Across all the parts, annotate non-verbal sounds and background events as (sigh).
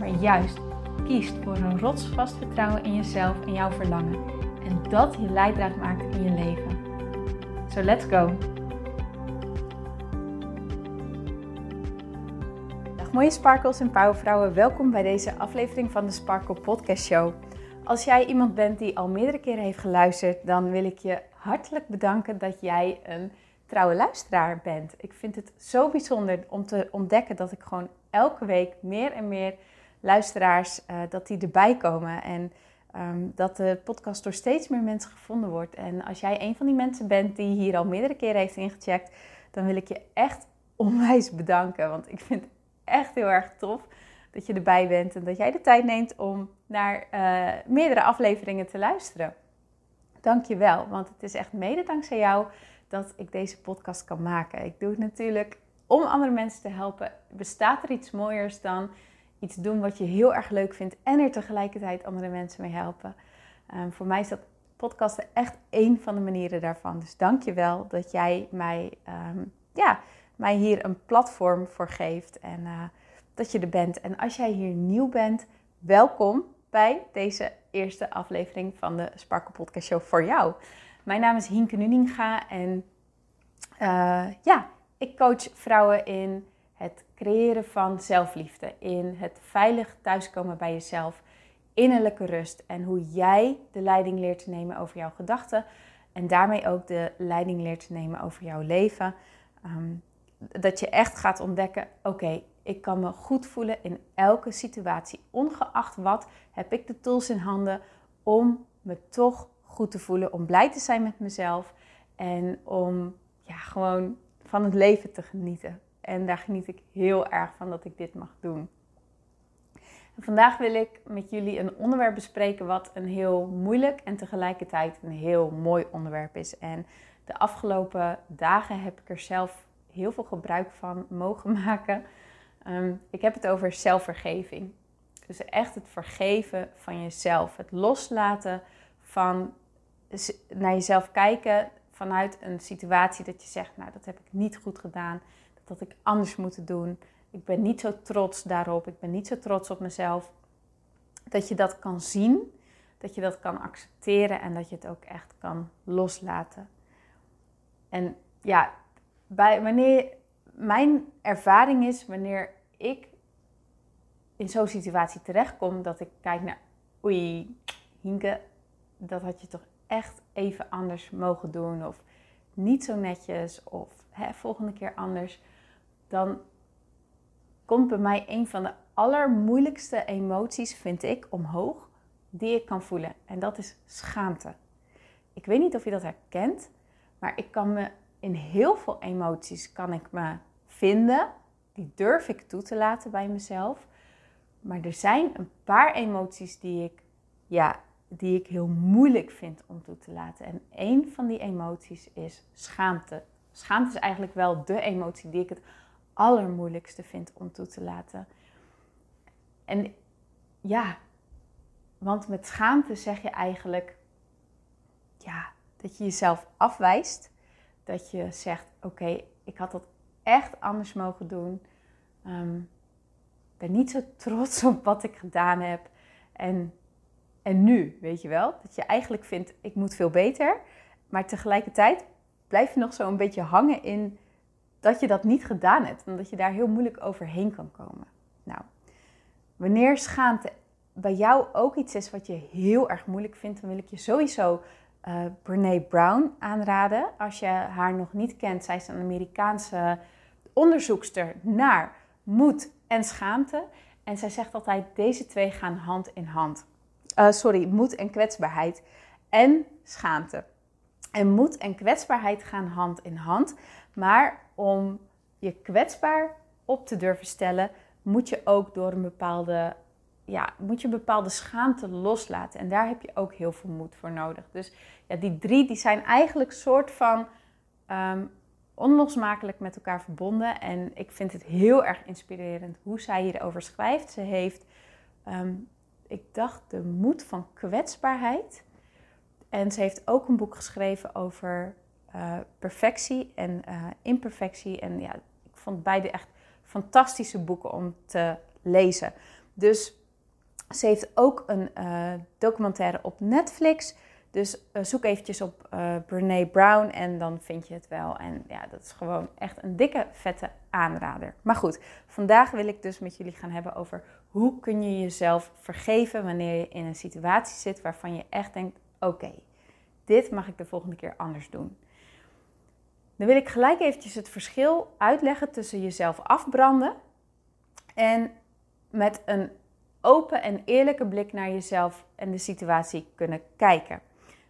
maar juist kiest voor een rotsvast vertrouwen in jezelf en jouw verlangen. En dat je leidraad maakt in je leven. So let's go! Dag mooie sparkles en powervrouwen, welkom bij deze aflevering van de Sparkle Podcast Show. Als jij iemand bent die al meerdere keren heeft geluisterd, dan wil ik je hartelijk bedanken dat jij een trouwe luisteraar bent. Ik vind het zo bijzonder om te ontdekken dat ik gewoon elke week meer en meer luisteraars, uh, dat die erbij komen. En ehm, dat de podcast door steeds meer mensen gevonden wordt. En als jij een van die mensen bent die hier al meerdere keren heeft ingecheckt, dan wil ik je echt onwijs bedanken. Want ik vind het echt heel erg tof dat je erbij bent en dat jij de tijd neemt om naar uh, meerdere afleveringen te luisteren. Dank je wel, want het is echt mede dankzij jou dat ik deze podcast kan maken. Ik doe het natuurlijk om andere mensen te helpen. Bestaat er iets mooiers dan iets doen wat je heel erg leuk vindt en er tegelijkertijd andere mensen mee helpen. Um, voor mij is dat podcasten echt één van de manieren daarvan. Dus dank je wel dat jij mij, um, ja, mij hier een platform voor geeft en uh, dat je er bent. En als jij hier nieuw bent, welkom bij deze eerste aflevering van de Sparkle Podcast Show voor jou. Mijn naam is Hienke Nuninga en uh, ja, ik coach vrouwen in creëren van zelfliefde, in het veilig thuiskomen bij jezelf, innerlijke rust en hoe jij de leiding leert te nemen over jouw gedachten en daarmee ook de leiding leert te nemen over jouw leven. Ehm, dat je echt gaat ontdekken: oké, ik kan me goed voelen in elke situatie, ongeacht wat, heb ik de tools in handen om me toch goed te voelen, om blij te zijn met mezelf en om ja, gewoon van het leven te genieten. En daar geniet ik heel erg van dat ik dit mag doen. En vandaag wil ik met jullie een onderwerp bespreken wat een heel moeilijk en tegelijkertijd een heel mooi onderwerp is. En de afgelopen dagen heb ik er zelf heel veel gebruik van mogen (laughs) maken. Ehm, ik heb het over zelfvergeving. Dus echt het vergeven van jezelf. Het loslaten van naar jezelf kijken vanuit een situatie dat je zegt, nou dat heb ik niet goed gedaan dat ik anders moet doen. Ik ben niet zo trots daarop. Ik ben niet zo trots op mezelf. Dat je dat kan zien, dat je dat kan accepteren en dat je het ook echt kan loslaten. En ja, bij, wanneer mijn ervaring is, wanneer ik in zo'n situatie terechtkom, dat ik kijk naar, oei, Hinke, dat had je toch echt even anders mogen doen. Of niet zo netjes, of hè, volgende keer anders dan komt bij mij een van de allermoeilijkste emoties, vind ik, omhoog, die ik kan voelen. En dat is schaamte. Ik weet niet of je dat herkent, maar ik kan me in heel veel emoties kan ik me vinden. Die durf ik toe te laten bij mezelf. Maar er zijn een paar emoties die ik, ja, die ik heel moeilijk vind om toe te laten. En een van die emoties is schaamte. Schaamte is eigenlijk wel de emotie die ik het allermoeilijkste vind om toe te laten. En ja, want met schaamte zeg je eigenlijk ja, dat je jezelf afwijst. Dat je zegt: Oké, ik had dat echt anders mogen doen. Ik ben niet zo trots op wat ik gedaan heb. En, en nu, weet je wel, dat je eigenlijk vindt: ik moet veel beter. Maar tegelijkertijd blijf je nog zo een beetje hangen in dat je dat niet gedaan hebt. En dat je daar heel moeilijk overheen kan komen. Nou, wanneer schaamte bij jou ook iets is wat je heel erg moeilijk vindt, dan wil ik je sowieso uh, Brene Brown aanraden. Als je haar nog niet kent, zij is een Amerikaanse onderzoekster naar moed en schaamte. En zij zegt altijd: deze twee gaan hand in hand. Uh, sorry, moed en kwetsbaarheid en schaamte. En moed en kwetsbaarheid gaan hand in hand. Maar om je kwetsbaar op te durven stellen, moet je ook door een bepaalde, ja, moet je een bepaalde schaamte loslaten. En daar heb je ook heel veel moed voor nodig. Dus ja, die drie die zijn eigenlijk soort van ehm, onlosmakelijk met elkaar verbonden. En ik vind het heel erg inspirerend hoe zij hierover schrijft. Ze heeft, ehm, ik dacht, de moed van kwetsbaarheid. En ze heeft ook een boek geschreven over uh, perfectie en uh, imperfectie. En ja, ik vond beide echt fantastische boeken om te lezen. Dus ze heeft ook een uh, documentaire op Netflix. Dus zoek eventjes op Brene Brown en dan vind je het wel. En ja, dat is gewoon echt een dikke, vette aanrader. Maar goed, vandaag wil ik dus met jullie gaan hebben over hoe kun je jezelf vergeven wanneer je in een situatie zit waarvan je echt denkt: oké, dit mag ik de volgende keer anders doen. Dan wil ik gelijk eventjes het verschil uitleggen tussen jezelf afbranden en met een open en eerlijke blik naar jezelf en de situatie kunnen kijken.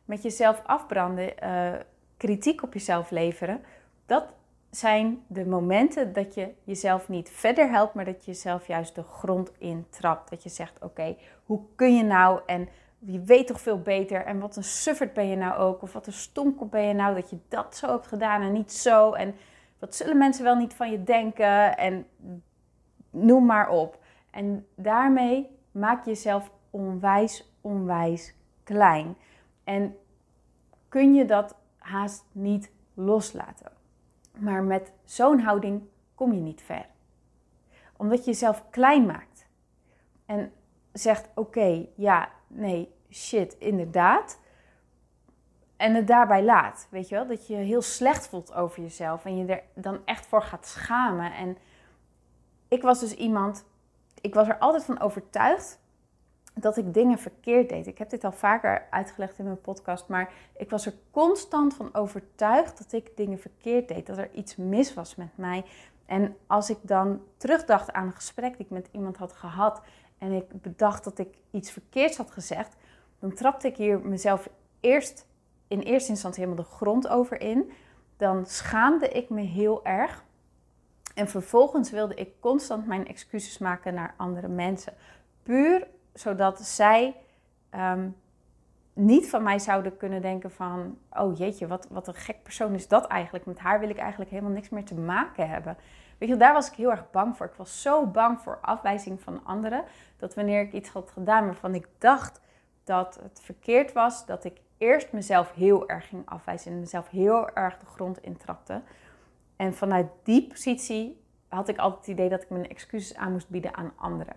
Met jezelf afbranden, uh, kritiek op jezelf leveren, dat zijn de momenten dat je jezelf niet verder helpt, maar dat je jezelf juist de grond intrapt. Dat je zegt: Oké, hoe kun je nou? En wie weet toch veel beter. En wat een sufferd ben je nou ook. Of wat een stomkop ben je nou dat je dat zo hebt gedaan en niet zo. En wat zullen mensen wel niet van je denken. En noem maar op. En daarmee maak je jezelf onwijs, onwijs klein. En kun je dat haast niet loslaten. Maar met zo'n houding kom je niet ver. Omdat je jezelf klein maakt. En zegt: Oké, ja, nee, shit, inderdaad. En het daarbij laat, weet je wel? Dat je heel slecht voelt over jezelf en je er dan echt voor gaat schamen. En ik was dus iemand, ik was er altijd van overtuigd dat ik dingen verkeerd deed. Ik heb dit al vaker uitgelegd in mijn podcast, maar ik was er constant van overtuigd dat ik dingen verkeerd deed, dat er iets mis was met mij. En als ik dan terugdacht aan een gesprek die ik met iemand had gehad en ik bedacht dat ik iets verkeerds had gezegd, dan trapte ik hier mezelf eerst in eerste instantie helemaal de grond over in. Dan schaamde ik me heel erg. En vervolgens wilde ik constant mijn excuses maken naar andere mensen. Puur zodat zij ehm, niet van mij zouden kunnen denken van... oh jeetje, wat, wat een gek persoon is dat eigenlijk. Met haar wil ik eigenlijk helemaal niks meer te maken hebben. Weet je, daar was ik heel erg bang voor. Ik was zo bang voor afwijzing van anderen... dat wanneer ik iets had gedaan waarvan ik dacht dat het verkeerd was... dat ik eerst mezelf heel erg ging afwijzen... en mezelf heel erg de grond intrapte. En vanuit die positie had ik altijd het idee dat ik mijn excuses aan moest bieden aan anderen.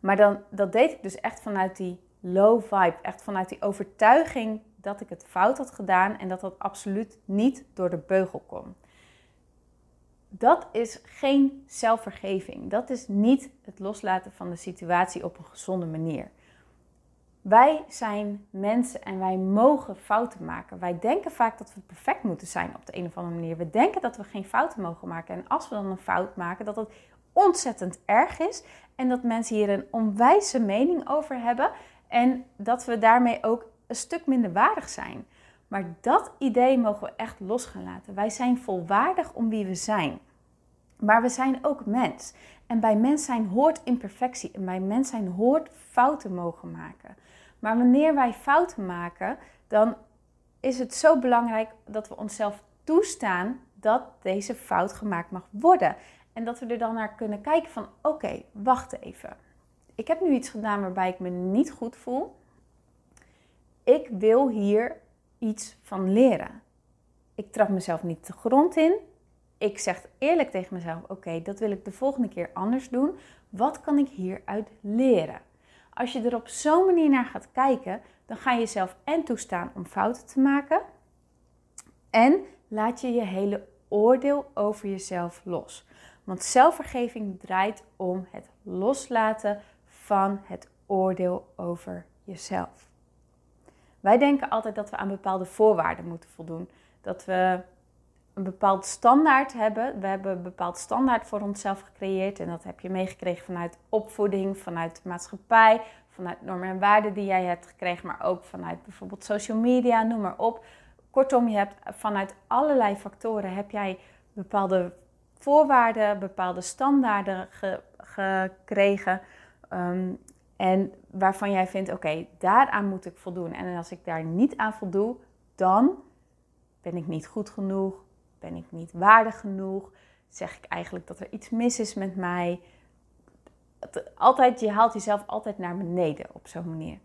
Maar dan, dat deed ik dus echt vanuit die low vibe. Echt vanuit die overtuiging dat ik het fout had gedaan en dat dat absoluut niet door de beugel kon. Dat is geen zelfvergeving. Dat is niet het loslaten van de situatie op een gezonde manier. Wij zijn mensen en wij mogen fouten maken. Wij denken vaak dat we perfect moeten zijn op de een of andere manier. We denken dat we geen fouten mogen maken. En als we dan een fout maken, dat het ontzettend erg is. En dat mensen hier een onwijze mening over hebben. En dat we daarmee ook een stuk minder waardig zijn. Maar dat idee mogen we echt los gaan laten. Wij zijn volwaardig om wie we zijn. Maar we zijn ook mens. En bij mens zijn hoort imperfectie. En bij mens zijn hoort fouten mogen maken. Maar wanneer wij fouten maken, dan is het zo belangrijk dat we onszelf toestaan dat deze fout gemaakt mag worden. En dat we er dan naar kunnen kijken van oké, wacht even. Ik heb nu iets gedaan waarbij ik me niet goed voel. Ik wil hier iets van leren. Ik trap mezelf niet de grond in. Ik zeg eerlijk tegen mezelf: oké, dat wil ik de volgende keer anders doen. Wat kan ik hieruit leren? Als je er op zo'n manier naar gaat kijken, dan ga je jezelf en toestaan om fouten te maken. En laat je je hele oordeel over jezelf los. Want zelfvergeving draait om het loslaten van het oordeel over jezelf. Wij denken altijd dat we aan bepaalde voorwaarden moeten voldoen. Dat we een bepaald standaard hebben. We hebben een bepaald standaard voor onszelf gecreëerd. En dat heb je meegekregen vanuit opvoeding, vanuit maatschappij, vanuit normen en waarden die jij hebt gekregen, maar ook vanuit bijvoorbeeld social media, noem maar op. Kortom, je hebt vanuit allerlei factoren heb jij bepaalde voorwaarden, bepaalde standaarden gekregen. Ehm, en waarvan jij vindt, oké, daaraan moet ik voldoen. En als ik daar niet aan voldoe, dan ben ik niet goed genoeg, ben ik niet waardig genoeg, zeg ik eigenlijk dat er iets mis is met mij. Altijd, je haalt jezelf altijd naar beneden op zo'n manier.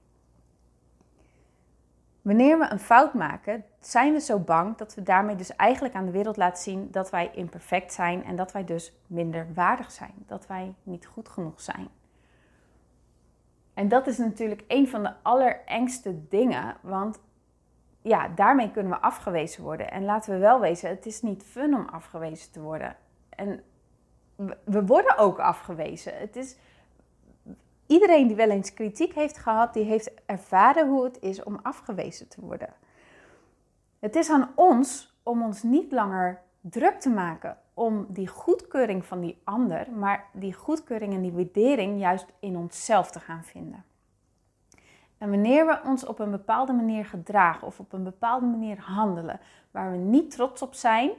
Wanneer we een fout maken, zijn we zo bang dat we daarmee dus eigenlijk aan de wereld laten zien dat wij imperfect zijn en dat wij dus minder waardig zijn, dat wij niet goed genoeg zijn. En dat is natuurlijk een van de allerengste dingen, want ja, daarmee kunnen we afgewezen worden. En laten we wel wezen, het is niet fun om afgewezen te worden. En we worden ook afgewezen. Het is, iedereen die wel eens kritiek heeft gehad, die heeft ervaren hoe het is om afgewezen te worden. Het is aan ons om ons niet langer druk te maken om die goedkeuring van die ander, maar die goedkeuring en die waardering juist in onszelf te gaan vinden. En wanneer we ons op een bepaalde manier gedragen of op een bepaalde manier handelen waar we niet trots op zijn,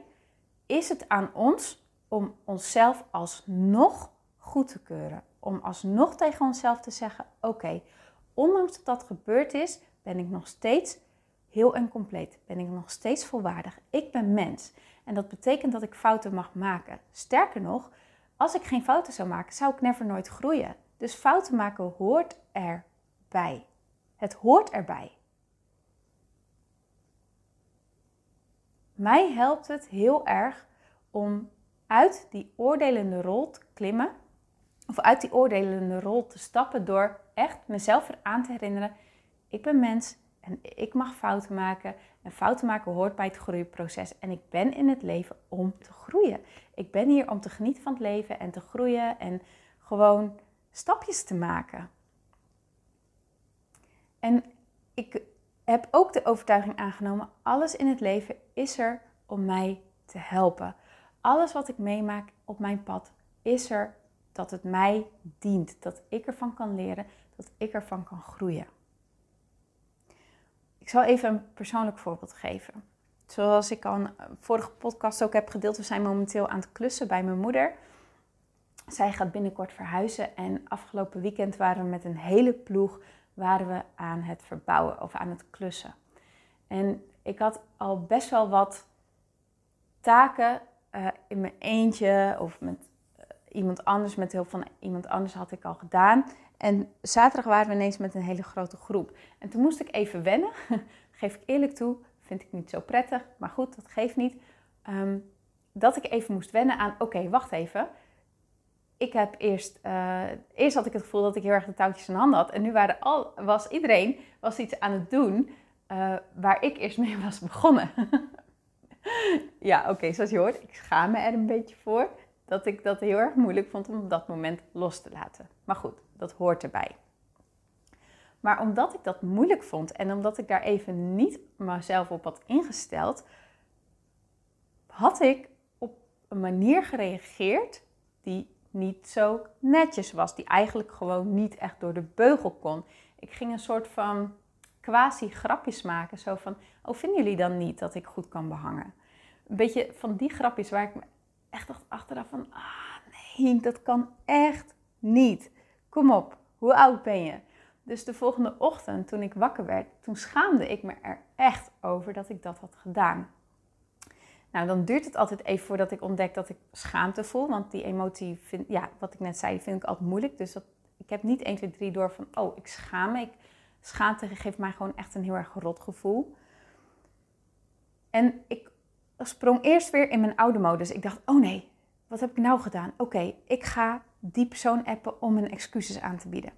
is het aan ons om onszelf alsnog goed te keuren. Om alsnog tegen onszelf te zeggen: Oké, ondanks dat dat gebeurd is, ben ik nog steeds heel en compleet. Ben ik nog steeds volwaardig. Ik ben mens. En dat betekent dat ik fouten mag maken. Sterker nog, als ik geen fouten zou maken, zou ik never nooit groeien. Dus fouten maken hoort erbij. Het hoort erbij. Mij helpt het heel erg om uit die oordelende rol te klimmen, of uit die oordelende rol te stappen door echt mezelf eraan te herinneren: ik ben mens en ik mag fouten maken. En fouten maken hoort bij het groeiproces. En ik ben in het leven om te groeien. Ik ben hier om te genieten van het leven en te groeien en gewoon stapjes te maken. En ik heb ook de overtuiging aangenomen: alles in het leven is er om mij te helpen. Alles wat ik meemaak op mijn pad is er dat het mij dient, dat ik ervan kan leren, dat ik ervan kan groeien. Ik zal even een persoonlijk voorbeeld geven. Zoals ik al vorige podcast ook heb gedeeld, we zijn momenteel aan het klussen bij mijn moeder. Zij gaat binnenkort verhuizen en afgelopen weekend waren we met een hele ploeg waren we aan het verbouwen of aan het klussen. En ik had al best wel wat taken uh, in mijn eentje of met uh, iemand anders, met hulp van iemand anders had ik al gedaan. En zaterdag waren we ineens met een hele grote groep. En toen moest ik even wennen, (laughs) geef ik eerlijk toe, vind ik niet zo prettig, maar goed, dat geeft niet. Um, dat ik even moest wennen aan, oké, wacht even ik heb eerst, uh, eerst had ik het gevoel dat ik heel erg de touwtjes in handen had. En nu waren al, was iedereen was iets aan het doen uh, waar ik eerst mee (laughs) was begonnen. (laughs) ja, oké, zoals je hoort, ik schaam me er een beetje voor dat ik dat heel erg moeilijk vond om op dat moment los te laten. Maar goed, dat hoort erbij. Maar omdat ik dat moeilijk vond en omdat ik daar even niet mezelf op had ingesteld, had ik op een manier gereageerd die niet zo netjes was. Die eigenlijk gewoon niet echt door de beugel kon. Ik ging een soort van quasi grapjes maken. Zo van, oh vinden jullie dan niet dat ik goed kan behangen? Een beetje van die grapjes waar ik me echt dacht achteraf van, ah nee, dat kan echt niet. Kom op, hoe oud ben je? Dus de volgende ochtend toen ik wakker werd, toen schaamde ik me er echt over dat ik dat had gedaan. Nou, dan duurt het altijd even voordat ik ontdek dat ik schaamte voel. Want die emotie, ja, wat ik net zei, vind ik altijd moeilijk. Dus ik heb niet 1, 2, 3 door van, oh, ik schaam me. Ik, schaamte geeft mij gewoon echt een heel erg rot gevoel. En ik sprong eerst weer in mijn oude modus. Ik dacht, oh nee, wat heb ik nou gedaan? Oké, ik ga die persoon appen om mijn excuses aan te bieden.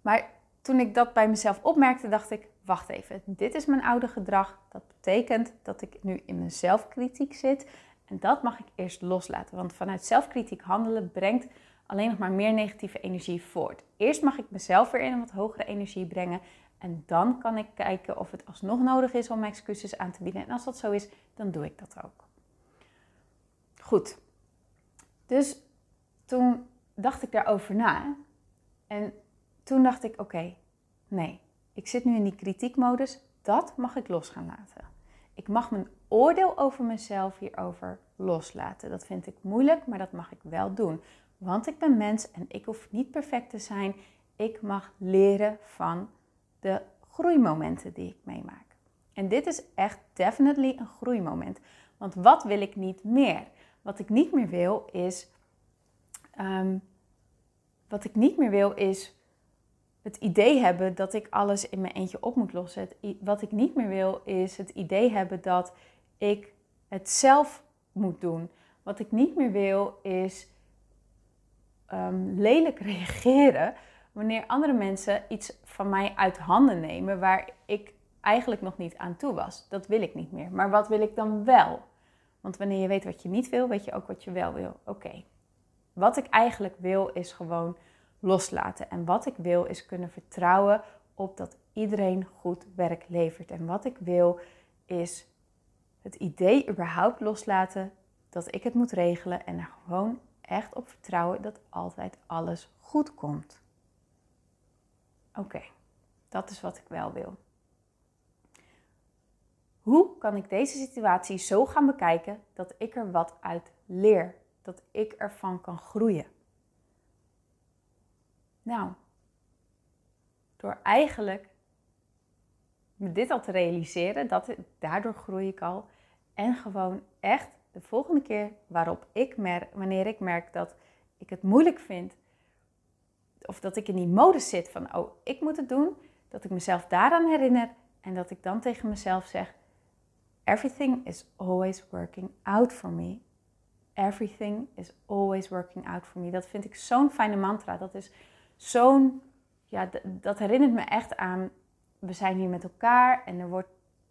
Maar toen ik dat bij mezelf opmerkte, dacht ik: wacht even, dit is mijn oude gedrag. Dat betekent dat ik nu in mijn zelfkritiek zit. En dat mag ik eerst loslaten. Want vanuit zelfkritiek handelen brengt alleen nog maar meer negatieve energie voort. Eerst mag ik mezelf weer in een wat hogere energie brengen. En dan kan ik kijken of het alsnog nodig is om excuses aan te bieden. En als dat zo is, dan doe ik dat ook. Goed. Dus toen dacht ik daarover na. En toen dacht ik: oké, nee, ik zit nu in die kritiekmodus. Dat mag ik los gaan laten. Ik mag mijn oordeel over mezelf hierover loslaten. Dat vind ik moeilijk, maar dat mag ik wel doen. Want ik ben mens en ik hoef niet perfect te zijn. Ik mag leren van de groeimomenten die ik meemaak. En dit is echt definitely een groeimoment. Want wat wil ik niet meer? Wat ik niet meer wil is. Ehm, wat ik niet meer wil is het idee hebben dat ik alles in mijn eentje op moet lossen. wat ik niet meer wil is het idee hebben dat ik het zelf moet doen. Wat ik niet meer wil is um, lelijk (laughs) reageren wanneer andere mensen iets van mij uit handen nemen waar ik eigenlijk nog niet aan toe was. Dat wil ik niet meer. Maar wat wil ik dan wel? Want wanneer je weet wat je niet wil, weet je ook wat je wel wil. Oké. Wat ik eigenlijk wil is gewoon loslaten. En wat ik wil is kunnen vertrouwen op dat iedereen goed werk levert. En wat ik wil is het idee überhaupt loslaten dat ik het moet regelen en er gewoon echt op vertrouwen dat altijd alles goed komt. Oké, dat is wat ik wel wil. Hoe kan ik deze situatie zo gaan bekijken dat ik er wat uit leer? Dat ik ervan kan groeien? Nou, door eigenlijk me dit al te realiseren, dat, daardoor groei ik al. En gewoon echt de volgende keer waarop ik merk, wanneer ik merk dat ik het moeilijk vind, of dat ik in die modus zit van, oh, ik moet het doen, dat ik mezelf daaraan herinner en dat ik dan tegen mezelf zeg, everything is always working out for me. Everything is always working out for me. Dat vind ik zo'n fijne mantra. Dat is zo'n, ja, dat herinnert me echt aan, we zijn hier met elkaar en er wordt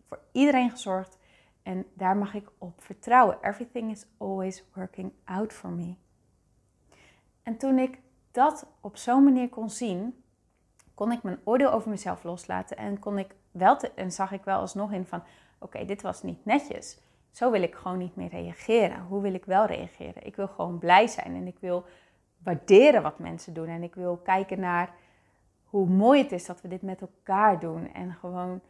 voor iedereen gezorgd. En daar mag ik op vertrouwen. Everything is always working out for me. En toen ik dat op zo'n manier kon zien, kon ik mijn oordeel over mezelf loslaten en kon ik wel en zag ik wel alsnog in van oké, dit was niet netjes. Zo wil ik gewoon niet meer reageren. Hoe wil ik wel reageren? Ik wil gewoon blij zijn en ik wil waarderen wat mensen doen en ik wil kijken naar hoe mooi het is dat we dit met elkaar doen en gewoon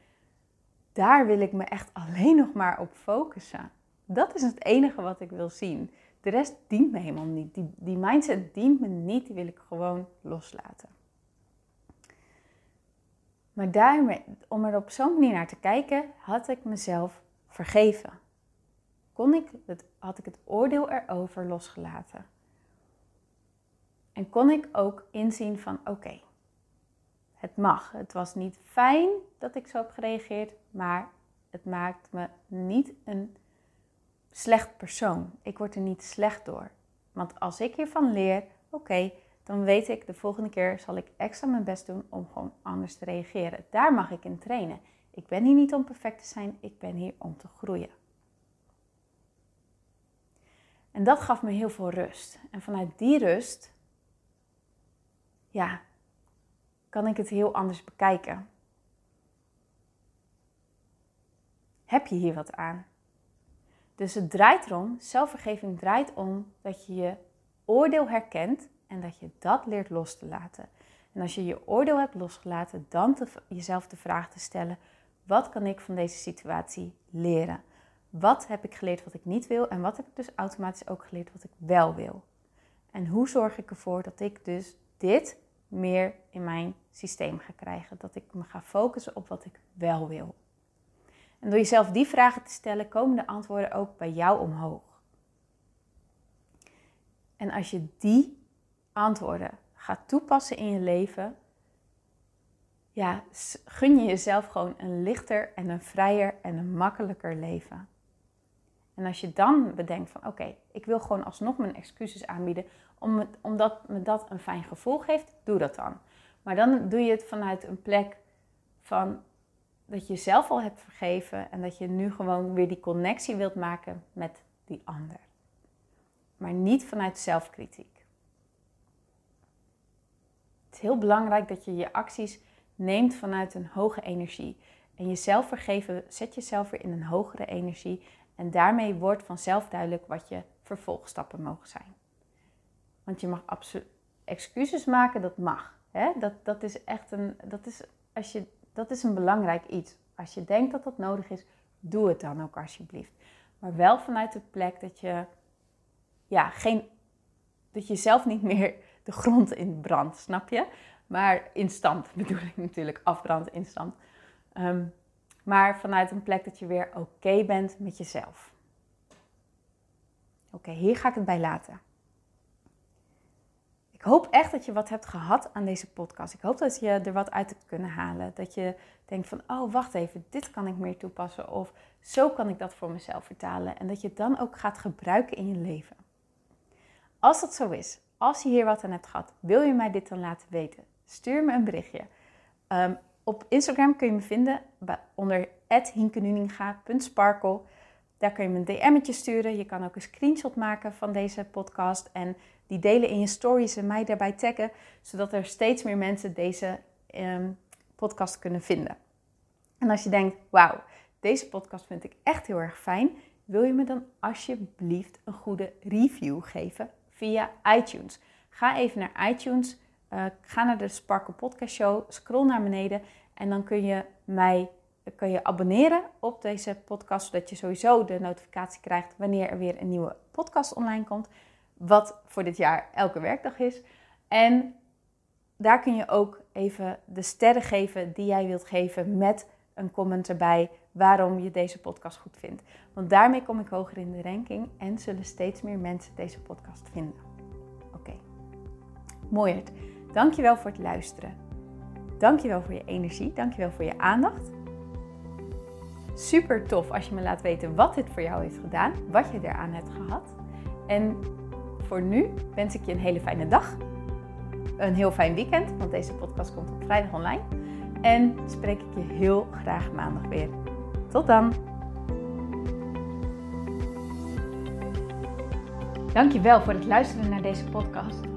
daar wil ik me echt alleen nog maar op focussen. Dat is het enige wat ik wil zien. De rest dient me helemaal niet. Die, die mindset dient me niet. Die wil ik gewoon loslaten. Maar daarmee, om er op zo'n manier naar te kijken, had ik mezelf vergeven. Kon ik het, had ik het oordeel erover losgelaten. En kon ik ook inzien van oké, het mag. Het was niet fijn dat ik zo heb gereageerd, maar het maakt me niet een slecht persoon. Ik word er niet slecht door. Want als ik hiervan leer, oké, dan weet ik de volgende keer zal ik extra mijn best doen om gewoon anders te reageren. Daar mag ik in trainen. Ik ben hier niet om perfect te zijn, ik ben hier om te groeien. En dat gaf me heel veel rust. En vanuit die rust, ja, kan ik het heel anders bekijken. Heb je hier wat aan? Dus het draait erom, zelfvergeving draait om dat je je oordeel herkent en dat je dat leert los te laten. En als je je oordeel hebt losgelaten, dan te, jezelf de vraag te stellen: wat kan ik van deze situatie leren? Wat heb ik geleerd wat ik niet wil en wat heb ik dus automatisch ook geleerd wat ik wel wil? En hoe zorg ik ervoor dat ik dus dit meer in mijn systeem ga krijgen? Dat ik me ga focussen op wat ik wel wil. En door jezelf die vragen te stellen, komen de antwoorden ook bij jou omhoog. En als je die antwoorden gaat toepassen in je leven, ja, gun je jezelf gewoon een lichter en een vrijer en een makkelijker leven. En als je dan bedenkt van oké, ik wil gewoon alsnog mijn excuses aanbieden, omdat me dat een fijn gevoel geeft, doe dat dan. Maar dan doe je het vanuit een plek van dat je jezelf al hebt vergeven en dat je nu gewoon weer die connectie wilt maken met die ander. Maar niet vanuit zelfkritiek. Het is heel belangrijk dat je je acties neemt vanuit een hoge energie. En jezelf vergeven zet jezelf weer in een hogere energie. En daarmee wordt vanzelf duidelijk wat je vervolgstappen mogen zijn. Want je mag absoluut excuses maken, dat mag. Hè? Dat, dat is echt een. Dat is, als je dat is een belangrijk iets. Als je denkt dat dat nodig is, doe het dan ook alsjeblieft. maar wel vanuit de plek dat je, ja, geen, dat je zelf niet meer de grond in brandt, snap je? Maar instant bedoel ik natuurlijk, afbrand instant. Um, maar vanuit een plek dat je weer oké bent met jezelf. Oké, hier ga ik het bij laten. Ik hoop echt dat je wat hebt gehad aan deze podcast. Ik hoop dat je er wat uit hebt kunnen halen. Dat je denkt van, oh wacht even, dit kan ik meer toepassen. Of zo kan ik dat voor mezelf vertalen. En dat je het dan ook gaat gebruiken in je leven. Als dat zo is, als je hier wat aan hebt gehad, wil je mij dit dan laten weten? Stuur me een berichtje. Ehm, op Instagram kun je me vinden onder hinkenuninga.sparkle. Daar kun je me een DM'tje sturen. Je kan ook een screenshot maken van deze podcast en die delen in je stories en mij daarbij taggen, zodat er steeds meer mensen deze ehm, podcast kunnen vinden. En als je denkt, wauw, deze podcast vind ik echt heel erg fijn, wil je me dan alsjeblieft een goede review geven via iTunes. Ga even naar iTunes, uh, ga naar de Sparkle Podcast Show, scroll naar beneden en dan kun je mij kun je abonneren op deze podcast, zodat je sowieso de notificatie krijgt wanneer er weer een nieuwe podcast online komt. Wat voor dit jaar elke werkdag is. En daar kun je ook even de sterren geven die jij wilt geven met een comment erbij waarom je deze podcast goed vindt. Want daarmee kom ik hoger in de ranking en zullen steeds meer mensen deze podcast vinden. Oké, mooi. Dankjewel voor het luisteren. Dankjewel voor je energie. Dankjewel voor je aandacht. Super tof als je me laat weten wat dit voor jou heeft gedaan, wat je eraan hebt gehad. En voor nu wens ik je een hele fijne dag. Een heel fijn weekend, want deze podcast komt op vrijdag online. En spreek ik je heel graag maandag weer. Tot dan! Dankjewel voor het luisteren naar deze podcast.